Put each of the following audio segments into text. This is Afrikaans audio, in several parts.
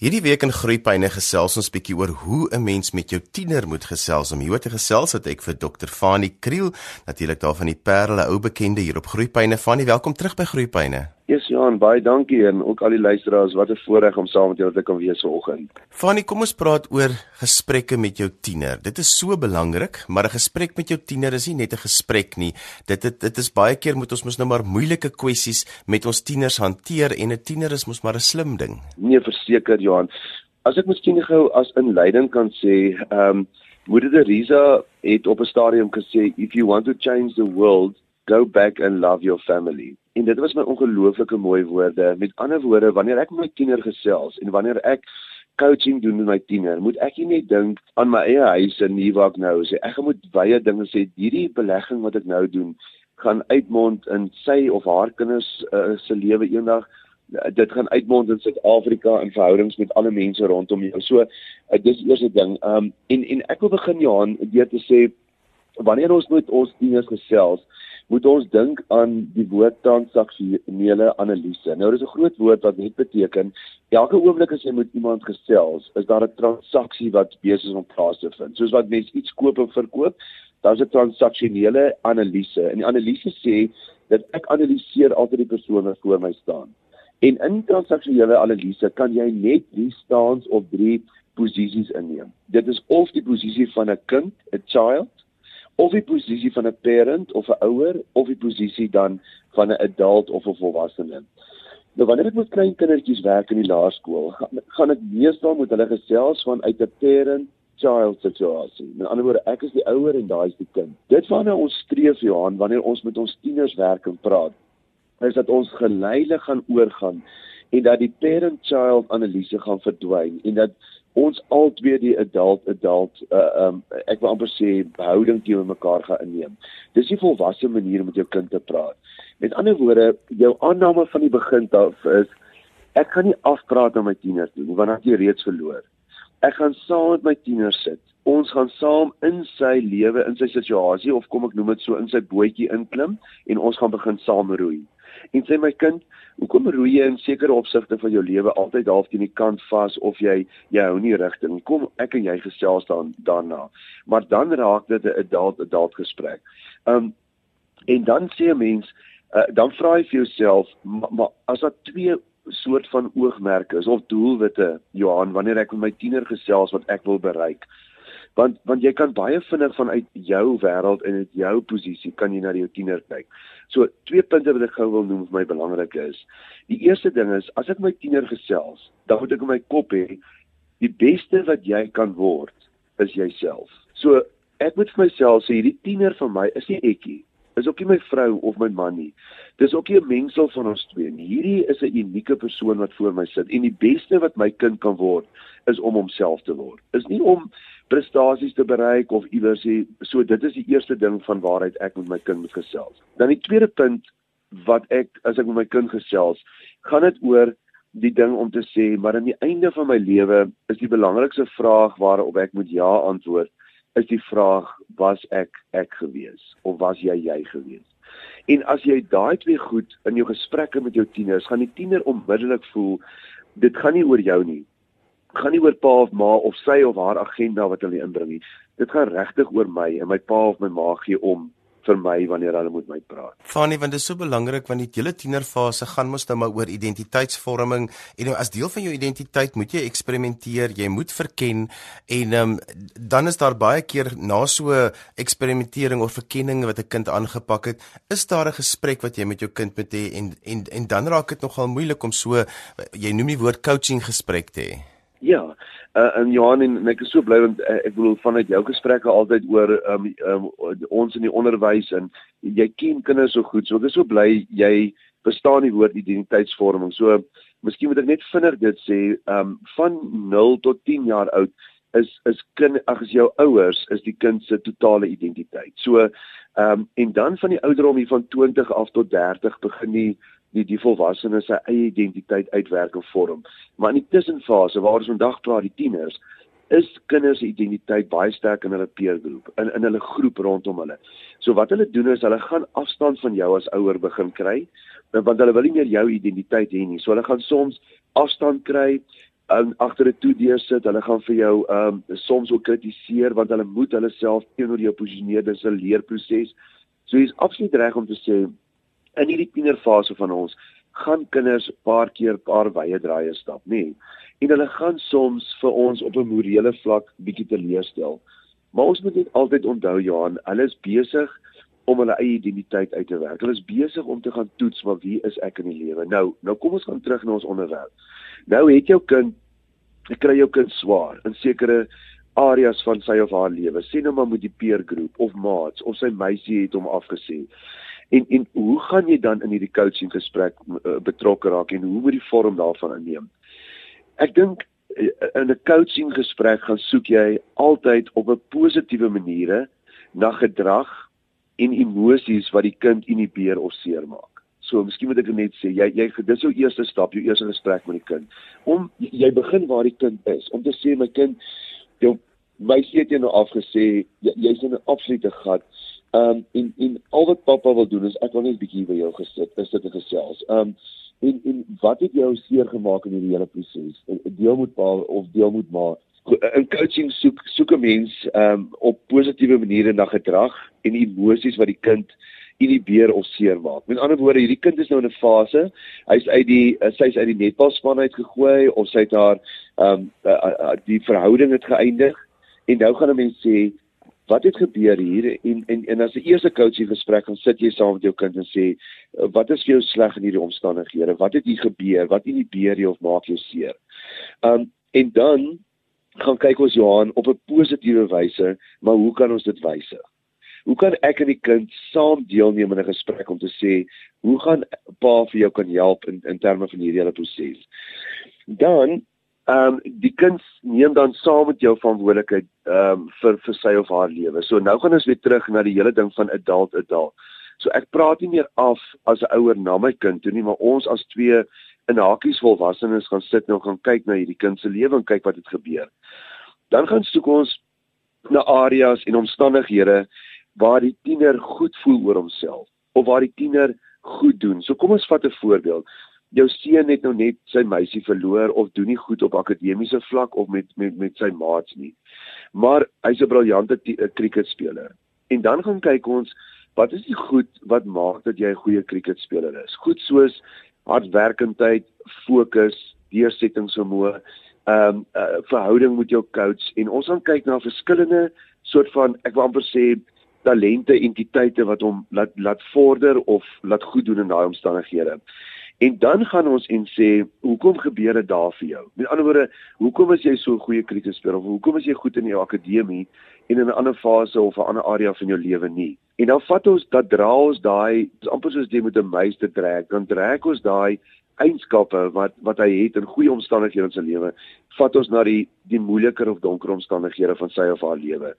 Hierdie week in Groepyne gesels ons bietjie oor hoe 'n mens met jou tiener moet gesels. Om hieroor te gesels het ek vir Dr. Fanie Kriel, natuurlik daar van die Parel, ou bekende hier op Groepyne. Fanie, welkom terug by Groepyne. Yes, Johan, baie dankie en ook al die luisteraars. Wat 'n voorreg om saam met julle te kan wees vanoggend. Fanie, kom ons praat oor gesprekke met jou tiener. Dit is so belangrik, maar 'n gesprek met jou tiener is nie net 'n gesprek nie. Dit dit dit is baie keer moet ons mos nou maar moeilike kwessies met ons tieners hanteer en 'n tiener is mos maar 'n slim ding. Nee, verseker Johan. As ek miskien gou as inleiding kan sê, ehm um, Moeder Teresa het op 'n stadium gesê if you want to change the world, go back and love your family. En dit was my ongelooflike mooi woorde. Met ander woorde, wanneer ek met my tiener gesels en wanneer ek coaching doen met my tiener, moet ek nie net dink aan my eie huis en nie wat ek nou sê. Ek moet baie dinge sê. Hierdie belegging wat ek nou doen, gaan uitmond in sy of haar kinders uh, se lewe eendag dit gaan uitmond in Suid-Afrika in verhoudings met alle mense rondom jou. So uh, dis die eerste ding. Um en en ek wil begin Johan deur te sê wanneer ons met ons tieners gesels, moet ons dink aan die woord transaksionele analise. Nou dis 'n groot woord wat net beteken elke oomblik as jy met iemand gesels, is daar 'n transaksie wat besig is om plaas te vind. Soos wat mense iets koop of verkoop, dan is 'n transaksionele analise. En die analise sê dat ek analiseer altyd die persoon wat voor my staan. En in transaksionele analise kan jy net drie staans of drie posisies inneem. Dit is of die posisie van 'n kind, 'n child, of die posisie van 'n parent of 'n ouer of die posisie dan van 'n adult of 'n volwassene. Nou wanneer ek met klein kindertjies werk in die laerskool, gaan, gaan ek meestal met hulle gesels van uit 'n parent child situasie. Met ander woorde, ek is die ouer en daai is die kind. Dit waarna ons streef Johan wanneer ons met ons tieners werk en praat, is dat ons geleidelik gaan oorgaan en dat die parent child analise gaan verdwyn en dat ons albei die adult adult uh, um ek wil amper sê behouding teenoor mekaar gaan inneem. Dis die volwasse manier om met jou kind te praat. Met ander woorde, jou aanname van die begin af is ek gaan nie afpraat met my tieners nie, want dan het jy reeds verloor. Ek gaan saam met my tieners sit. Ons gaan saam in sy lewe, in sy situasie of kom ek noem dit so in sy bootjie inklim en ons gaan begin saam roei. En sê my kind, hoekom roei jy in sekere opsigte van jou lewe altyd half teen die kant vas of jy jy hou nie rigting. Kom ek en jy gesels dan daarna. Maar dan raak dit 'n adult adult gesprek. Um en dan sê 'n mens, uh, dan vra jy vir jouself, maar, maar as daar twee soort van oogmerke is of doelwitte, Johan, wanneer ek met my tiener gesels wat ek wil bereik, want want jy kan baie vinnig vanuit jou wêreld en uit jou posisie kan jy na jou tiener kyk. So twee punte wat ek gou wil noem vir my belangrik is. Die eerste ding is as ek my tiener gesels, dan moet ek in my kop hê die beste wat jy kan word is jouself. So ek moet vir myself sê hierdie tiener van my is nie ekkie is ook nie my vrou of my man nie. Dis ook nie 'n mengsel van ons twee nie. Hierdie is 'n unieke persoon wat voor my sit en die beste wat my kind kan word is om homself te word. Is nie om prestasies te bereik of iewers sê so dit is die eerste ding van waaruit ek met my kind moet gesels. Dan die tweede punt wat ek as ek met my kind gesels, gaan dit oor die ding om te sê maar aan die einde van my lewe is die belangrikste vraag waarop ek moet ja antwoord is die vraag was ek ek gewees of was jy jy gewees en as jy daai twee goed in jou gesprekke met jou tieners gaan die tiener onmiddellik voel dit gaan nie oor jou nie gaan nie oor pa of ma of sy of haar agenda wat hulle inbring nie dit gaan regtig oor my en my pa of my ma gee om vir my wanneer hulle met my praat. Fanie, want dit is so belangrik want die hele tienerfase gaan mos nou maar oor identiteitsvorming en nou as deel van jou identiteit moet jy eksperimenteer, jy moet verken en um, dan is daar baie keer na so eksperimentering of verkenning wat 'n kind aangepak het, is daar 'n gesprek wat jy met jou kind moet hê en en en dan raak dit nogal moeilik om so jy noem die woord coaching gesprek te hê. Ja, uh, en Johan en, en ek is so bly want uh, ek bedoel vanuit jou gesprekke altyd oor um, um, ons in die onderwys en jy ken kinders so goed. So ek is so bly jy verstaan die woord identiteitsvorming. So miskien moet ek net vinnig dit sê, um, van 0 tot 10 jaar oud is is kind ag as jou ouers is die kind se totale identiteit. So ehm um, en dan van die ouderdom hier van 20 af tot 30 begin die die die volwassenes sy eie identiteit uitwerk en vorm. Maar in die tussenfase waar ons vandag praat die tieners, is kinders se identiteit baie sterk in hulle peergroep, in in hulle groep rondom hulle. So wat hulle doen is hulle gaan afstand van jou as ouer begin kry, want hulle wil nie meer jou identiteit hê nie. So hulle gaan soms afstand kry um, agter 'n toedeur sit. Hulle gaan vir jou ehm um, soms ook kritiseer want hulle moet hulle self teenoor jou posisioneer. Dis 'n leerproses. So jy's absoluut reg om te sê in hierdie tienerfase van ons gaan kinders paar keer paar wye draaie stap, nê? Nee. En hulle gaan soms vir ons op 'n morele vlak bietjie teleurstel. Maar ons moet net altyd onthou Johan, hulle is besig om hulle eie identiteit uit te werk. Hulle is besig om te gaan toets maar wie is ek in die lewe. Nou, nou kom ons gaan terug na ons onderwerp. Nou het jou kind ek kry jou kind swaar in sekere areas van sy of haar lewe. Sien nou maar met die peer groep of maats of sy meisie het hom afgesê. En en hoe gaan jy dan in hierdie coaching gesprek uh, betrokke raak en hoe moet die vorm daarvan aanneem? Ek dink uh, in 'n coaching gesprek gaan soek jy altyd op 'n positiewe maniere na gedrag en emosies wat die kind inhibeer of seermaak. So, miskien moet ek net sê jy jy dis jou eerste stap, jou eerste gesprek met die kind. Om jy begin waar die kind is om te sê my kind jou my sê jy nou afgesê jy's jy in 'n absolute gat. Ehm um, en en al wat pappa wil doen is ek wil net 'n bietjie by jou gesit, is dit 'n gesels. Ehm um, en en wat het jou seer gemaak in hierdie hele proses? Deel moet pa of deel moet maar in coaching soek soek 'n mens ehm um, op positiewe maniere na gedrag en emosies wat die kind inhibeer of seermaak. Met ander woorde, hierdie kind is nou in 'n fase, hy's uit die sy's uit die netbalspan uit gegooi of sy het haar ehm um, die verhouding het geëindig en nou gaan 'n mens sê wat het gebeur hier en en en as 'n eerste coaching gesprek gaan sit jy saam met jou kind en sê wat is vir jou sleg in hierdie omstandighede? Wat het hier gebeur? Wat inhibeer jou of maak jou seer? Um en dan gaan kyk ons Johan op 'n positiewe wyse, maar hoe kan ons dit wysig? Hoe kan ek en die kind saam deelneem in 'n gesprek om te sê hoe gaan pa vir jou kan help in in terme van hierdie hele proses? Dan ehm um, die kind neem dan saam met jou verantwoordelikheid ehm um, vir vir sy of haar lewe. So nou gaan ons weer terug na die hele ding van adult adult. So ek praat nie meer af as 'n ouer na my kind toe nie, maar ons as twee in hakies volwassenes gaan sit en gaan kyk na hierdie kind se lewe en kyk wat het gebeur. Dan gaan soek ons na areas en omstandighede waar die tiener goed voel oor homself of waar die tiener goed doen. So kom ons vat 'n voorbeeld jou seun het nou net sy meisie verloor of doen nie goed op akademiese vlak of met met met sy maats nie. Maar hy's 'n briljante kriketspeler. En dan gaan kyk ons wat is die goed wat maak dat jy 'n goeie kriketspeler is? Goed soos hardwerkendheid, fokus, deursettingsvermoë, ehm um, uh, verhouding met jou coach en ons gaan kyk na verskillende soort van ek wil amper sê talente, entiteite wat hom laat laat vorder of laat goed doen in daai omstandighede. En dan gaan ons en sê, hoekom gebeur dit daar vir jou? Met ander woorde, hoekom is jy so 'n goeie kriketspeler of hoekom is jy goed in jou akademie en in 'n ander fase of 'n ander area van jou lewe nie? En dan vat ons dat dra ons daai, dis amper soos jy met 'n muis te trek, dan trek ons daai eienskappe wat wat hy het in goeie omstandighede in sy lewe, vat ons na die die moeiliker of donker omstandighede van sy of haar lewe.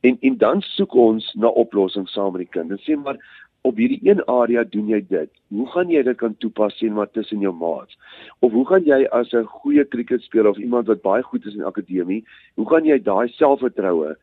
En en dan soek ons na oplossings saam met die kind. En sê maar op hierdie een area doen jy dit. Hoe gaan jy dit kan toepas sien wat tussen jou maats? Of hoe gaan jy as 'n goeie kriketspeler of iemand wat baie goed is in akademie, hoe gaan jy daai selfvertroue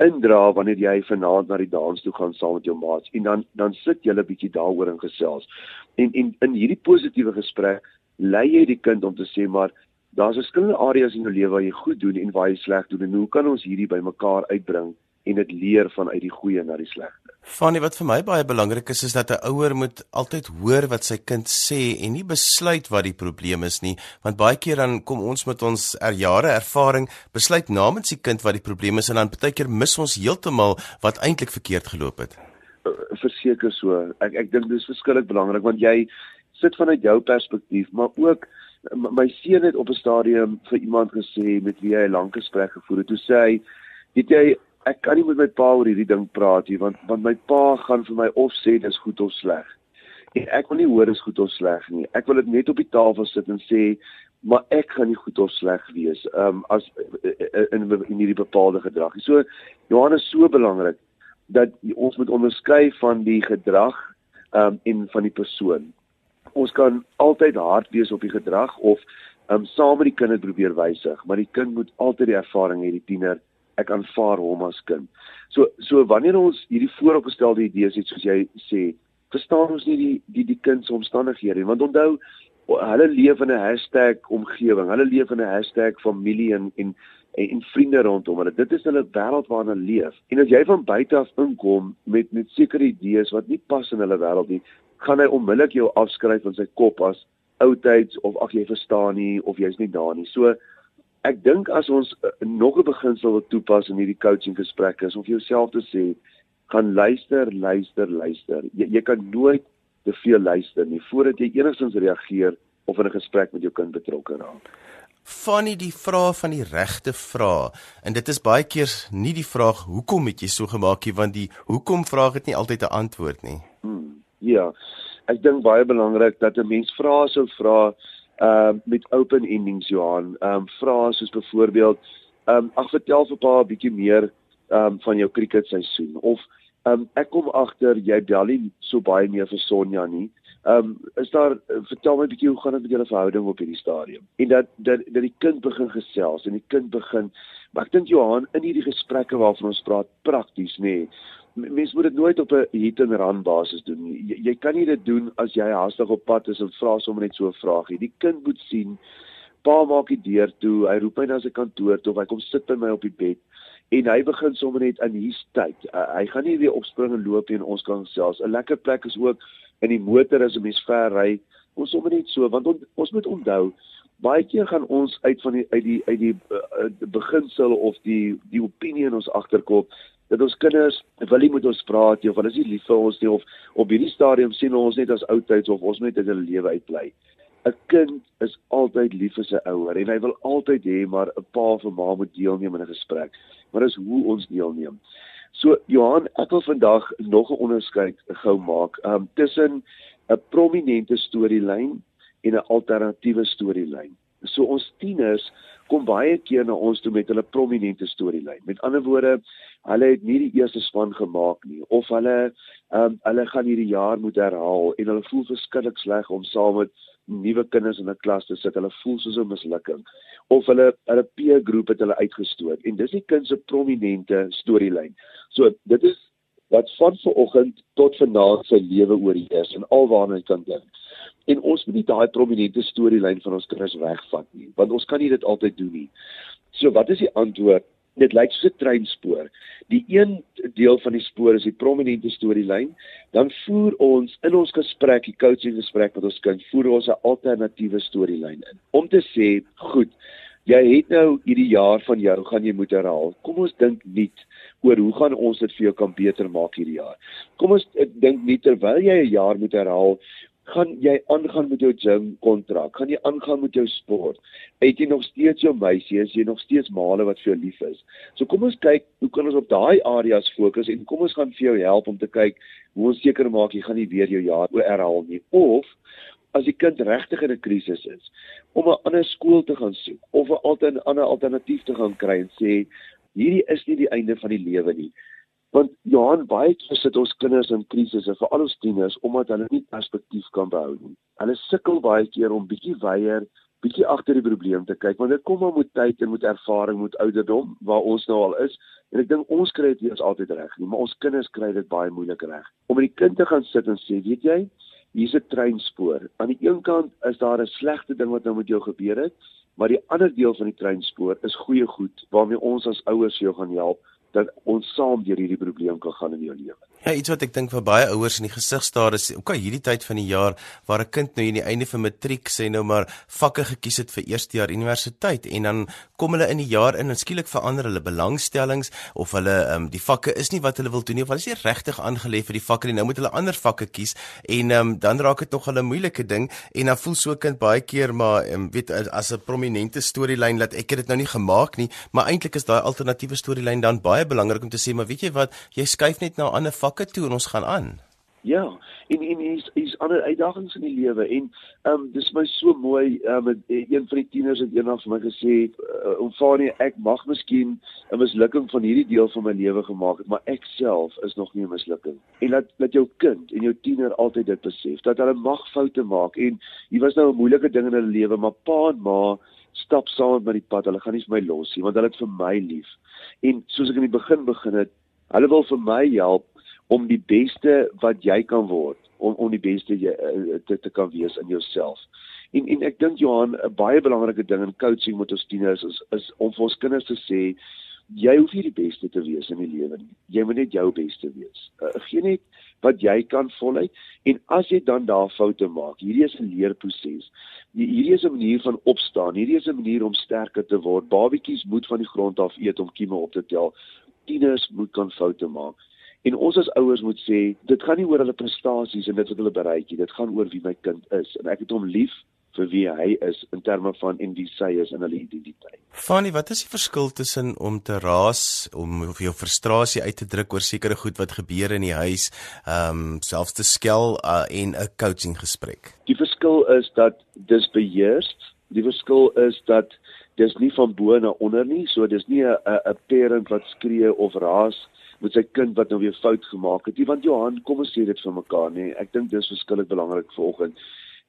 indra wanneer jy vanaand na die dans toe gaan saam met jou maats en dan dan sit julle bietjie daaroor in gesels. En en in hierdie positiewe gesprek lei jy die kind om te sê maar daar's verskillende areas in jou lewe waar jy goed doen en waar jy sleg doen en hoe kan ons hierdie bymekaar uitbring en dit leer vanuit die goeie na die slegte. Fanny, wat vir my baie belangrik is is dat 'n ouer moet altyd hoor wat sy kind sê en nie besluit wat die probleem is nie, want baie keer dan kom ons met ons er jare ervaring besluit namens die kind wat die probleem is en dan baie keer mis ons heeltemal wat eintlik verkeerd geloop het. Verseker so. Ek ek dink dis verskillik belangrik want jy sit vanuit jou perspektief, maar ook my seun het op 'n stadium vir iemand gesê met wie hy 'n lang gesprek gevoer het. Toe sê hy, "Het jy ek kan nie met my pa oor hierdie ding praat nie want want my pa gaan vir my of sê dis goed of sleg. En ek wil nie hoor dis goed of sleg nie. Ek wil dit net op die tafel sit en sê maar ek gaan nie goed of sleg wees um as in in hierdie bepaalde gedrag. So Johannes so belangrik dat ons moet onderskei van die gedrag um en van die persoon. Ons kan altyd hard wees op die gedrag of um saam met die kind probeer wysig, maar die kind moet altyd die ervaring hê die tiener ek aanvaar hom as kind. So so wanneer ons hierdie vooropgestelde idees het soos jy sê, verstaan ons nie die die die kind se omstandighede nie. Want onthou, hulle leef in 'n hashtag omgewing. Hulle leef in 'n hashtag familie en en en, en vriende rondom hulle. Dit is hulle wêreld waarin hulle leef. En as jy van buite af inkom met met sekere idees wat nie pas in hulle wêreld nie, gaan hy onmiddellik jou afskryf van sy kop as oudtyds of ag jy verstaan nie of jy's nie daar nie. So ek dink as ons uh, nog 'n beginsel wil toepas in hierdie coaching gesprekke is om vir jouself te sê gaan luister, luister, luister. Jy, jy kan nooit te veel luister nie voordat jy enigstens reageer of in 'n gesprek met jou kind betrokke raak. Fanny die vraag van die regte vraag en dit is baie keer nie die vraag hoekom het jy so gemaak nie want die hoekom vraag het nie altyd 'n antwoord nie. Hmm, ja. Ek dink baie belangrik dat 'n mens vra sou vra uh met open endings Johan. Ehm um, vra soos byvoorbeeld ehm um, ag vertel vir pa 'n bietjie meer ehm um, van jou cricket seisoen of ehm um, ek kom agter jy bel nie so baie meer vir Sonja nie. Ehm um, is daar vertel my 'n bietjie hoe gaan dit met julle verhouding op hierdie stadium? En dat dat dat die kind begin gesels en die kind begin maar ek dink Johan in hierdie gesprekke waarvan ons praat prakties nê. Nee, mens moet dit nooit op 'n hit and run basis doen nie. Jy, jy kan nie dit doen as jy haastig op pad is en vra sommer net so 'n vraagie. Die kind moet sien pa maak die deur toe, hy roep my na sy kantoor toe of hy kom sit by my op die bed en hy begin sommer net in hierdie tyd. Uh, hy gaan nie weer opspring en loop nie en ons kan selfs 'n lekker plek is ook in die motor as 'n mens ver ry. Ons sommer net so want on, ons moet onthou baie keer gaan ons uit van die uit die uit die, uh, die beginsel of die die opinie in ons agterkop dat ons kinders wil nie met ons praat nie of hulle is nie lief vir ons nie of op hierdie stadium sien ons net as oudtyds of ons moet uit hulle lewe uitbly. 'n Kind is altyd lief vir sy ouer en hy wil altyd hê maar 'n pa of 'n ma moet deelneem in 'n gesprek. Maar dis hoe ons deelneem. So Johan, ek wil vandag nog 'n onderskeid gou maak um tussen 'n prominente storielyn en 'n alternatiewe storielyn. So ons tieners kom baie keer na ons toe met hulle prominente storielyn. Met ander woorde, hulle het nie die eerste span gemaak nie of hulle um hulle gaan hierdie jaar moet herhaal en hulle voel verskriklik sleg om saam met nuwe kinders in 'n klas te sit. Hulle voel soos 'n mislukking of hulle hulle peer groep het hulle uitgestoot en dis die kind se prominente storielyn. So dit is wat van vanoggend tot vanaand sy lewe oorheers en alwaarna hy kan dink. En ons moet nie daai prominente storielyn van ons kinders wegvat nie, want ons kan nie dit altyd doen nie. So wat is die antwoord? dit lyk soos 'n treinspoor. Die een deel van die spoor is die prominente storielyn, dan voer ons in ons gesprek, die coaching gesprek met ons kind, voer ons 'n alternatiewe storielyn in. Om te sê, goed, jy het nou hierdie jaar van jou gaan jy moet herhaal. Kom ons dink nuut oor hoe gaan ons dit vir jou kan beter maak hierdie jaar. Kom ons dink nie terwyl jy 'n jaar moet herhaal, gaan jy aangaan met jou gym kontrak? Gaan jy aangaan met jou sport? Het jy nog steeds jou meisie? Is jy nog steeds male wat vir jou lief is? So kom ons kyk, hoe kan ons op daai areas fokus en kom ons gaan vir jou help om te kyk hoe ons seker maak jy gaan nie weer jou jaar oor herhaal nie of as die kind regtig in 'n krisis is om 'n ander skool te gaan soek of 'n alternatiewe ander alternatief te gaan kry en sê hierdie is nie die einde van die lewe nie Want Johan baie keer sit ons kinders in krisisse, veral ons tieners, omdat hulle nie perspektief kan behou nie. Hulle sukkel baie keer om bietjie weier, bietjie agter die probleem te kyk, want dit kom maar met tyd en met ervaring, met ouderdom waar ons nou al is. En ek dink ons kry dit nie altyd reg nie, maar ons kinders kry dit baie moeilik reg. Om met die kind te gaan sit en sê, weet jy, hier's 'n treinspoor. Aan die een kant is daar 'n slegte ding wat nou met jou gebeur het, maar die ander deel van die treinspoor is goeie goed waarmee ons as ouers jou gaan help dat ons saam deur hierdie probleem kan gaan in jou lewe. Ja, iets wat ek dink vir baie ouers in die gesig staar is, okay, hierdie tyd van die jaar waar 'n kind nou aan die einde van matriek sê nou maar vakke gekies het vir eerste jaar universiteit en dan kom hulle in die jaar in en skielik verander hulle belangstellings of hulle ehm um, die vakke is nie wat hulle wil doen nie of hulle is nie regtig aangelê vir die vakke nie. Nou moet hulle ander vakke kies en ehm um, dan raak dit nog 'n moeilike ding en dan voel so 'n kind baie keer maar ehm um, weet as 'n prominente storielyn dat ek het dit nou nie gemaak nie, maar eintlik is daai alternatiewe storielyn dan baie belangrik om te sê, maar weet jy wat, jy skuif net na 'n ander vak vlakke toe en ons gaan aan. Ja, en en hier's hier's ander uitdagings in die lewe en ehm um, dis my so mooi ehm um, een van die tieners het eendag vir my gesê uh, omvanie ek mag miskien 'n mislukking van hierdie deel van my lewe gemaak het, maar ek self is nog nie 'n mislukking. En dat dat jou kind en jou tiener altyd dit besef dat hulle mag foute maak en hier was nou 'n moeilike ding in hulle lewe, maar pa en ma stap saam met die pad. Hulle gaan nie vir my los nie want hulle het vir my lief. En soos ek in die begin begin het, hulle wil vir my help om die beste wat jy kan word om om die beste jy, eh, te te kan wees in jouself. En en ek dink Johan 'n baie belangrike ding in coaching met ons tieners is is om vir ons kinders te sê jy hoef nie die beste te wees in die lewe nie. Jy moet net jou beste wees. Uh, geen net wat jy kan voluit en as jy dan daar foute maak, hierdie is 'n leerproses. Hierdie is 'n manier van opstaan. Hierdie is 'n manier om sterker te word. Babietjies moet van die grond af eet om kieme op te tel. Tieners moet kan foute maak. En ons as ouers moet sê, dit gaan nie oor hulle prestasies en dit wat hulle bereik nie. Dit gaan oor wie my kind is en ek het hom lief vir wie hy is in terme van en wie sy is in hulle identiteit. Fanny, wat is die verskil tussen om te raas om of jou frustrasie uit te druk oor sekere goed wat gebeur in die huis, ehm um, selfs te skel uh, en 'n coaching gesprek? Die verskil is dat dis beheers. Die verskil is dat dis nie van bo na onder nie, so dis nie 'n 'n parent wat skree of raas met sy kind wat nou weer fout gemaak het nie, want Johan, kom ons sê dit vir mekaar, nee. Ek dink dis verskillik belangrik vanoggend.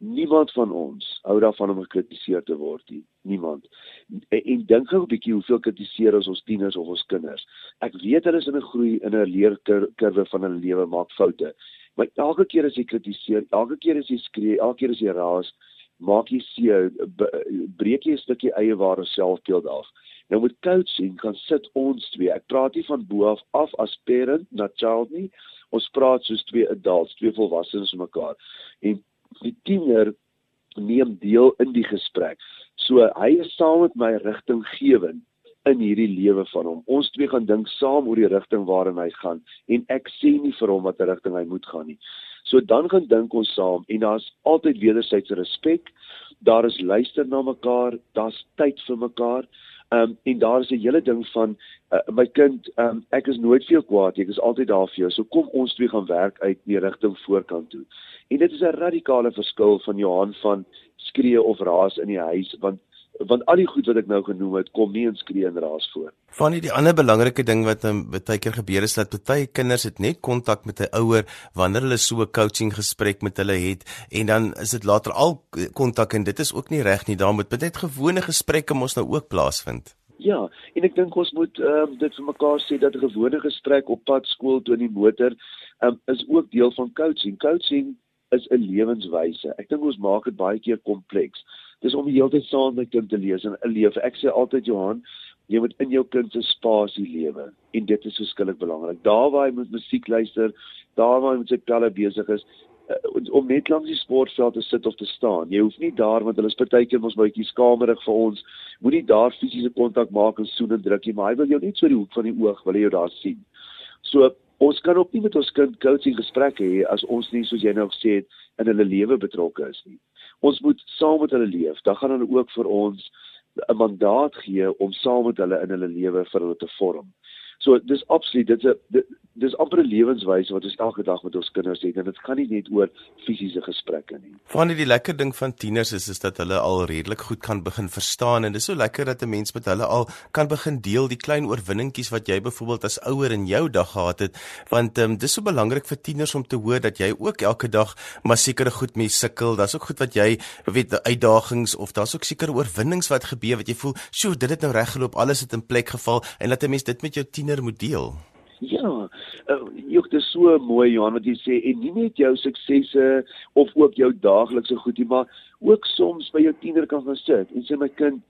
Niemand van ons hou daarvan om gekritiseer te word nie. Niemand. En, en dink gou 'n bietjie hoeveel kritiseer ons ons tieners of ons kinders. Ek weet hulle is in 'n groei in 'n leerkurwe van hulle lewe maak foute. Maar elke keer as jy kritiseer, elke keer as jy skree, elke keer as jy raas, maak jy seer, breek jy 'n stukkie eie ware selfbeeld af. Nou met coaching kan sit ons twee. Ek praat nie van bo af af as parent na child nie. Ons praat soos twee adults, twee volwassenes mekaar. En die tiener neem deel in die gesprek. So hy is saam met my rigtinggewend in hierdie lewe van hom. Ons twee gaan dink saam oor die rigting waarin hy gaan en ek sê nie vir hom watter rigting hy moet gaan nie. So dan gaan dink ons saam en daar's altyd wederwysige respek. Daar is luister na mekaar, daar's tyd vir mekaar. Ehm um, en daar is 'n hele ding van uh, my kind, ehm um, ek is nooit veel kwaad, ek is altyd daar vir jou. So kom ons twee gaan werk uit in die rigting voorkant toe. En dit is 'n radikale verskil van Johan van skree of raas in die huis want want al die goed wat ek nou genoem het kom nie in skree en raas voor. Van die ander belangrike ding wat um, baie keer gebeur is dat baie kinders het net kontak met 'n ouer wanneer hulle so 'n coaching gesprek met hulle het en dan is dit later al kontak en dit is ook nie reg nie. Daar moet net gewone gesprekke mos nou ook plaasvind. Ja, en ek dink ons moet ehm um, dit vir mekaar sê dat 'n gewone gesprek op pad skool toe in die motor ehm um, is ook deel van coaching. Coaching is 'n lewenswyse. Ek dink ons maak dit baie keer kompleks. Dis om die hele tyd saam met kind te lees en 'n lewe. Ek sê altyd Johan, jy moet in jou kind se spasie lewe en dit is verskillik belangrik. Daar waar hy moet musiek luister, daar waar hy met sy pelle besig is, uh, om net langs die sportveld te sit of te staan. Jy hoef nie daar want hulle is partykeer mos baie skamerig vir ons. Moenie daar fisiese kontak maak en soen en druk nie, maar hy wil jou net so die hoek van die oog wil hy jou daar sien. So ons kan ook nie met ons kind coaching gesprekke hê as ons nie soos jy nou gesê het in hulle lewe betrokke is nie. Ons moet saam met hulle leef. Dan gaan hulle ook vir ons 'n mandaat gee om saam met hulle in hulle lewe vir hulle te vorm. So dis absoluut dit's 'n dis amper 'n lewenswyse wat ons elke dag met ons kinders het en dit gaan nie net oor fisiese gesprekke nie. Van die lekker ding van tieners is is dat hulle al redelik goed kan begin verstaan en dis so lekker dat 'n mens met hulle al kan begin deel die klein oorwinningkies wat jy byvoorbeeld as ouer in jou dag gehad het want um, dis so belangrik vir tieners om te hoor dat jy ook elke dag maar sekere goed mee sukkel. Daar's ook goed wat jy weet uitdagings of daar's ook sekere oorwinnings wat gebeur wat jy voel, "Sjoe, dit het nou reggeloop, alles het in plek geval" en dat 'n mens dit met jou tiener moet deel. Ja, uh, jy het so mooi Johan wat jy sê en nie net jou suksesse of ook jou daaglikse goedie maar ook soms by jou tiener kan gaan sit en sê my kind,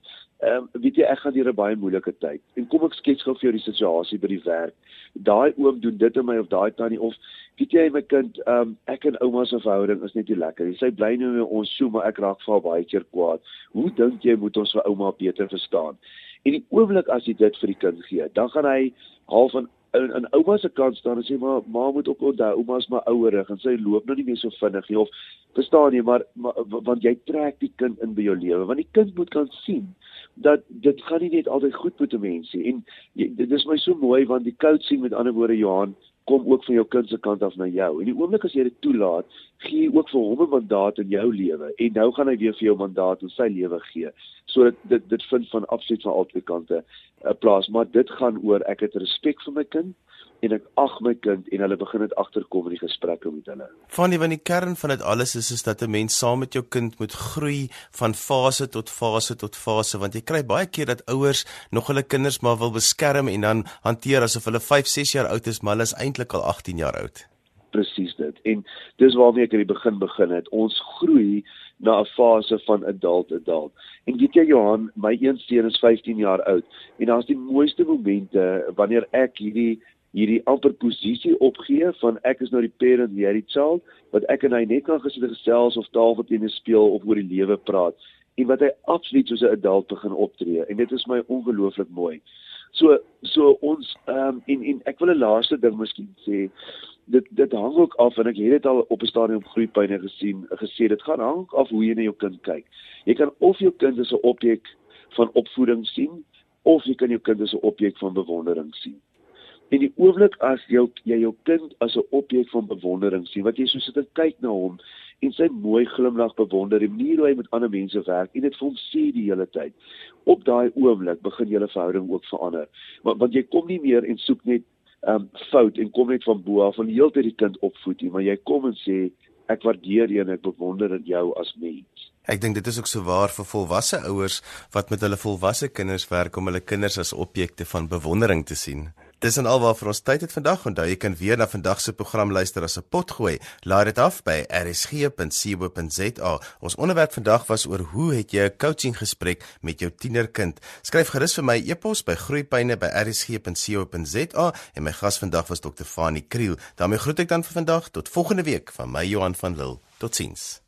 ehm um, weet jy ek gaan hier 'n baie moeilike tyd. En kom ek skets gou vir jou die situasie by die werk. Daai oom doen dit aan my of daai tannie of weet jy my kind, ehm um, ek en ouma se verhouding is net nie lekker nie. Sy bly nou met ons so maar ek raak vir haar baie keer kwaad. Hoe dink jy moet ons vir ouma beter verstaan? En die oomblik as jy dit vir die kind gee, dan gaan hy half van in in ouma se kant staan en sê maar ma moet ook onthou ouma's maar ouerig en sy loop nou nie meer so vinnig nie. Of verstaan jy maar, maar want jy trek die kind in by jou lewe want die kind moet kan sien dat dit gaan nie net altyd goed met 'n mens nie. En jy, dit is my so mooi want die coaching met ander woorde Johan kom ook van jou kind se kant af na jou. En die oomblik as jy dit toelaat, gee jy ook vir hom 'n mandaat in jou lewe en nou gaan hy weer vir jou mandaat in sy lewe gee. So dit dit, dit vind van absoluut van albei kante uh, plaas, maar dit gaan oor ek het respek vir my kind en ek ag my kind en hulle begin dit agterkom in die gesprekke met hulle. Van die van die kern van dit alles is is dat 'n mens saam met jou kind moet groei van fase tot fase tot fase want jy kry baie keer dat ouers nog hulle kinders maar wil beskerm en dan hanteer asof hulle 5, 6 jaar oud is maar hulle is eintlik al 18 jaar oud. Presies dit. En dis waarmee ek aan die begin begin het. Ons groei na 'n fase van adult adult. En weet jy Johan, my een seun is 15 jaar oud en daar's die mooiste momente wanneer ek hierdie hierdie amper posisie opgee van ek is nou die parent hierdie child wat ek en hy net kan gesit gesels of tafeltennis speel of oor die lewe praat en wat hy absoluut soos 'n adult begin optree en dit is my ongelooflik mooi. So so ons ehm um, en en ek wil 'n laaste ding miskien sê dit dit hang ook af en ek het dit al op 'n stadium groeipyne gesien gesê dit gaan hang af hoe jy na jou kind kyk. Jy kan of jou kind as 'n objek van opvoeding sien of jy kan jou kind as 'n objek van bewondering sien. En die oomblik as jou jy jou kind as 'n objek van bewondering sien, wat jy so sit en kyk na hom en sy mooi glimlag bewonder, die manier hoe hy met ander mense werk en dit vir hom sê die hele tyd. Op daai oomblik begin julle verhouding ook verander. Want want jy kom nie meer en soek net um fout en kom net van bo af van heeltyd die kind opvoed nie, maar jy kom en sê ek waardeer jou en ek bewonder jou as mens. Ek dink dit is ook so waar vir volwasse ouers wat met hulle volwasse kinders werk om hulle kinders as objekte van bewondering te sien. Dis en alwaar vir ons tyd het vandag. Onthou jy kan weer na vandag se program luister as 'n pot gooi. Laai dit af by rsg.co.za. Ons onderwerp vandag was oor hoe het jy 'n coaching gesprek met jou tienerkind? Skryf gerus vir my e-pos by groeipyne@rsg.co.za en my gas vandag was Dr. Fanie Kriel. daarmee groet ek dan vir vandag tot volgende week van my Johan van Lille. Totsiens.